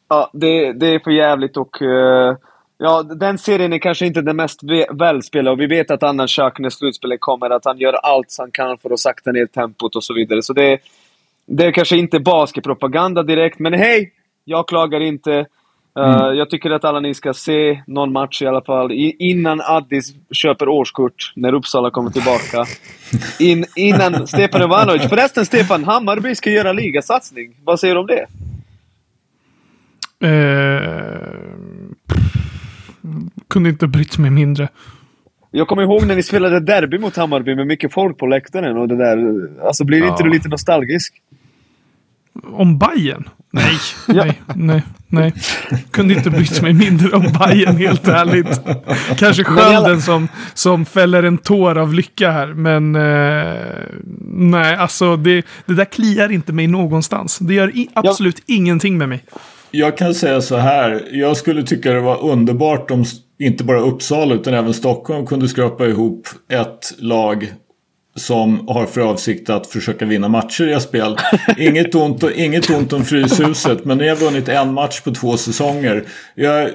Ja, det, det är för jävligt och... eh, Ja, den serien är kanske inte den mest välspelade och vi vet att Annan Xhaka när slutspelet kommer, att han gör allt han kan för att sakta ner tempot och så vidare. Så det, det är kanske inte basketpropaganda direkt, men hej! Jag klagar inte. Uh, Jag tycker att alla ni ska se någon match i alla fall i, innan Addis köper årskort när Uppsala kommer tillbaka. <laughs> In, innan Stefan Ivanovic. Förresten Stefan, Hammarby ska göra ligasatsning. Vad säger du om det? Eh, kunde inte brytt mig mindre. Jag kommer ihåg när ni spelade derby mot Hammarby med mycket folk på läktaren och det där. Alltså blir inte Ja. du lite nostalgisk? Om Bayern? Nej, <laughs> nej, nej, nej. Kunde inte brytt mig mindre om Bayern helt ärligt. Kanske skölden som, som fäller en tår av lycka här, men eh, nej, alltså det, det där kliar inte mig någonstans. Det gör i, absolut ingenting med mig. Jag kan säga så här. Jag skulle tycka det var underbart om inte bara Uppsala utan även Stockholm kunde skrapa ihop ett lag som har för avsikt att försöka vinna matcher i spel. Inget ont, inget ont om Fryshuset men ni har vunnit en match på två säsonger. Jag,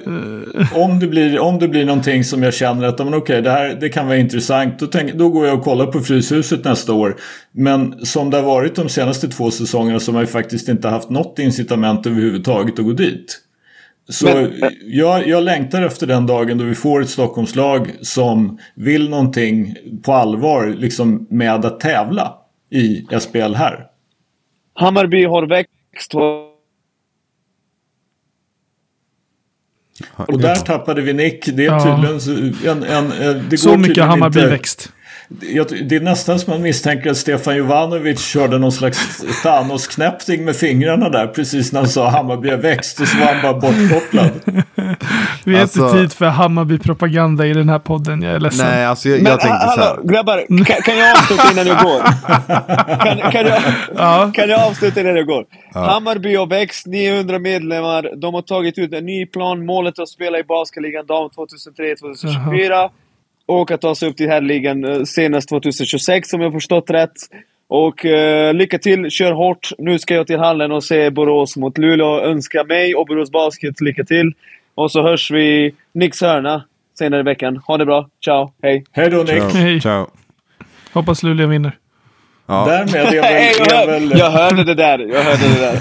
om, det blir, om det blir någonting som jag känner att men okay, det här det kan vara intressant då, tänk, då går jag och kollar på Fryshuset nästa år. Men som det har varit de senaste två säsongerna så har man ju faktiskt inte haft något incitament överhuvudtaget att gå dit. Så Men- jag, jag längtar efter den dagen då vi får ett Stockholmslag som vill någonting på allvar liksom med att tävla i SPL här. Hammarby har växt och där tappade vi Nick. Det är Ja. tydligen så- en, en, en, det Så mycket Hammarby inte- växt. Jag, det är nästan som man misstänker att Stefan Jovanovic körde någon slags Thanos-knäppning med fingrarna där precis när han sa Hammarby har växt och så var han bara bortkopplad. <laughs> Vi har Alltså- inte tid för Hammarby-propaganda i den här podden, jag är ledsen. Nej, alltså jag, Men jag tänkte så här. hallå, grabbar, kan, kan jag avsluta innan jag går? <laughs> Kan, kan, jag, Ja. kan jag avsluta innan jag går? Hammarby har växt, 900 medlemmar. De har tagit ut en ny plan. Målet är att spela i Basketligan dam 2003-2024. Och att ta sig upp till herrligan eh, senast 2026 om jag förstått rätt. Och eh, lycka till, kör hårt. Nu ska jag till hallen och se Borås mot Luleå. Önska mig och Borås Basket lycka till. Och så hörs vi Nicks hörna senare i veckan. Ha det bra. Ciao. Hej. Hej då Nick. Ciao. Hej. Ciao. Hoppas Luleå vinner. Ja. Därmed är <laughs> väl... Jag, Är väl jag hörde det där. Jag hörde det där.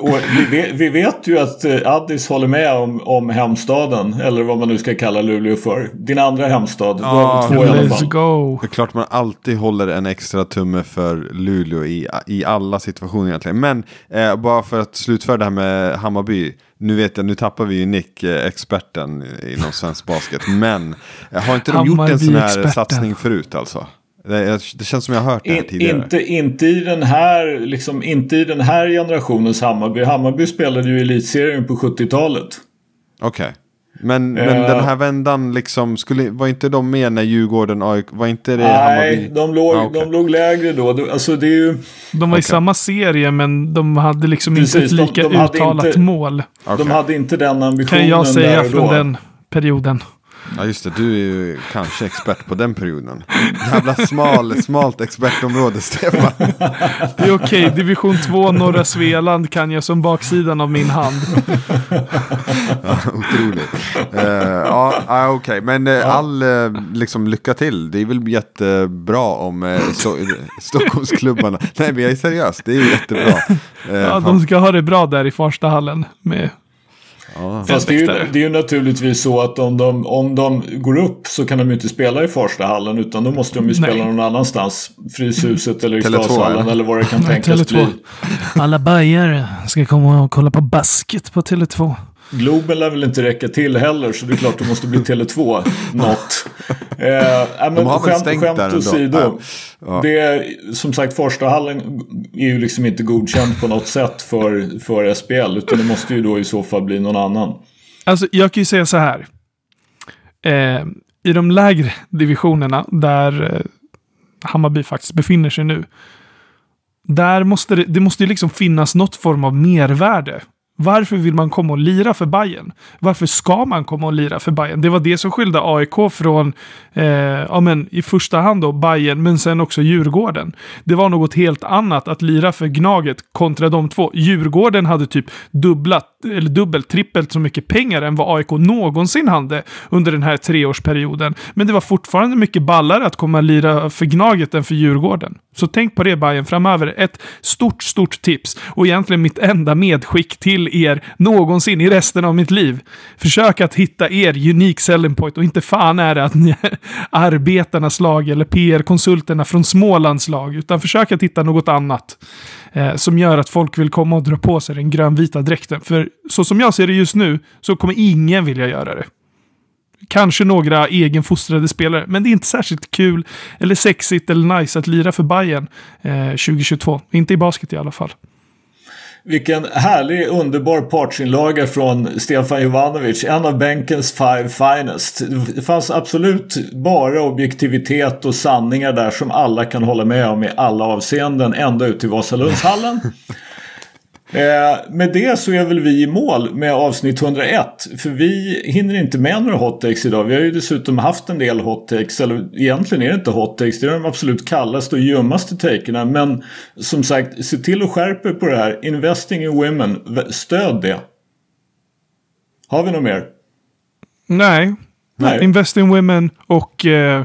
<laughs> och vi, vet, vi vet ju att eh, Addis håller med om, om hemstaden. Eller vad man nu ska kalla Luleå för. Din andra hemstad. Ja, två i alla Let's fall. go. Det är klart man alltid håller en extra tumme för Luleå i, i alla situationer egentligen. Men eh, bara för att slutföra det här med Hammarby. Nu vet jag, nu tappar vi ju Nick, eh, experten inom svensk basket. Men eh, har inte de gjort en sån här Hammarby-experten. satsning förut alltså? Det, känns som jag har hört det här In, tidigare. inte, inte, i den här, liksom, inte i den här generationens Hammarby. Hammarby spelade ju i elitserien på 70-talet. Okej. Men, men den här vändan liksom, skulle, var inte de med när Djurgården, AIK, var inte det Nej, Hammarby? de låg, Ah, okej. de låg lägre då. Alltså det är ju... De var i Okej. samma serie, men de hade liksom Precis, inte ett de- lika de hade uttalat inte- mål. Okej. De hade inte den ambitionen Kan jag där säga från den perioden. Ja just det, du är ju kanske expert på den perioden. Jävla smal, smalt expertområde Stefan. Det är okej, division 2 norra Svealand kan jag som baksidan av min hand. Ja, Otroligt. Eh, ja, okej. Men uh, all eh, liksom, lycka till. Det är väl jättebra om uh, so Stockholmsklubbarna. Nej men jag är seriös, det är jättebra. Ja, fan. de ska ha det bra där i Farstahallen. Med ja. Fast det är, ju, det är ju naturligtvis så att om de, om de går upp så kan de ju inte spela i Farstahallen utan då måste de ju spela Nej. någon annanstans. Fryshuset eller Tele2, Eriksdalshallen eller? vad det kan tänkas Tele2. bli. Alla bajare ska komma och kolla på basket på Tele2. Globen lär väl inte räcka till heller så det är klart det måste bli Tele2 något. Eh, äh, men De har väl skämt, stängt skämt där åsido. Ja. Ja. Det är, som sagt Farstahallen är ju liksom inte godkänd på något sätt för, för SPL utan det måste ju då i så fall bli någon annan. Alltså, jag kan ju säga så här. Eh, I de lägre divisionerna, där eh, Hammarby faktiskt befinner sig nu. Där måste det, det måste ju liksom finnas något form av mervärde. Varför vill man komma och lira för Bayern? Varför ska man komma och lira för Bayern? Det var det som skilde AIK från, eh, ja men i första hand då Bayern, men sen också Djurgården. Det var något helt annat att lira för Gnaget kontra de två. Djurgården hade typ dubblat eller dubbelt, trippelt så mycket pengar än vad AIK någonsin hade under den här treårsperioden. Men det var fortfarande mycket ballare att komma och lira för Gnaget än för Djurgården. Så tänk på det Bayern framöver. Ett stort, stort tips. Och egentligen mitt enda medskick till er någonsin i resten av mitt liv. Försök att hitta er unik selling point och inte fan är det att ni är arbetarnas lag eller PR-konsulterna från Smålands lag. Utan försök att hitta något annat eh, som gör att folk vill komma och dra på sig den grönvita dräkten. För så som jag ser det just nu så kommer ingen vilja göra det. Kanske några egenfostrade spelare, men det är inte särskilt kul eller sexigt eller nice att lira för Bayern eh, 2022. Inte i basket i alla fall. Vilken härlig underbar partsinlaga från Stefan Jovanovic. En av bänkens five finest. Det fanns absolut bara objektivitet och sanningar där som alla kan hålla med om i alla avseenden. Ända ut till Vasalundshallen. <laughs> Eh, med det så är väl vi i mål med avsnitt 101. För vi hinner inte med några hottakes idag. Vi har ju dessutom haft en del hottakes. Eller egentligen är det inte hottakes. Det är de absolut kallaste och ljummaste takerna. Men som sagt, se till att skärpa på det här. Investing in women. Stöd det. Har vi något mer? Nej. Nej. Invest in women och eh,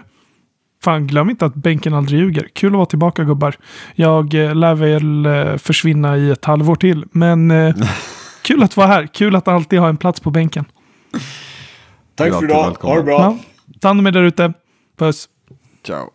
Fan, glöm inte att bänken aldrig ljuger. Kul att vara tillbaka gubbar. Jag eh, lär väl eh, försvinna i ett halvår till. Men eh, <laughs> kul att vara här. Kul att alltid ha en plats på bänken. Tack för idag. Ha det bra. Ja, ta hand om er där ute. Puss. Ciao.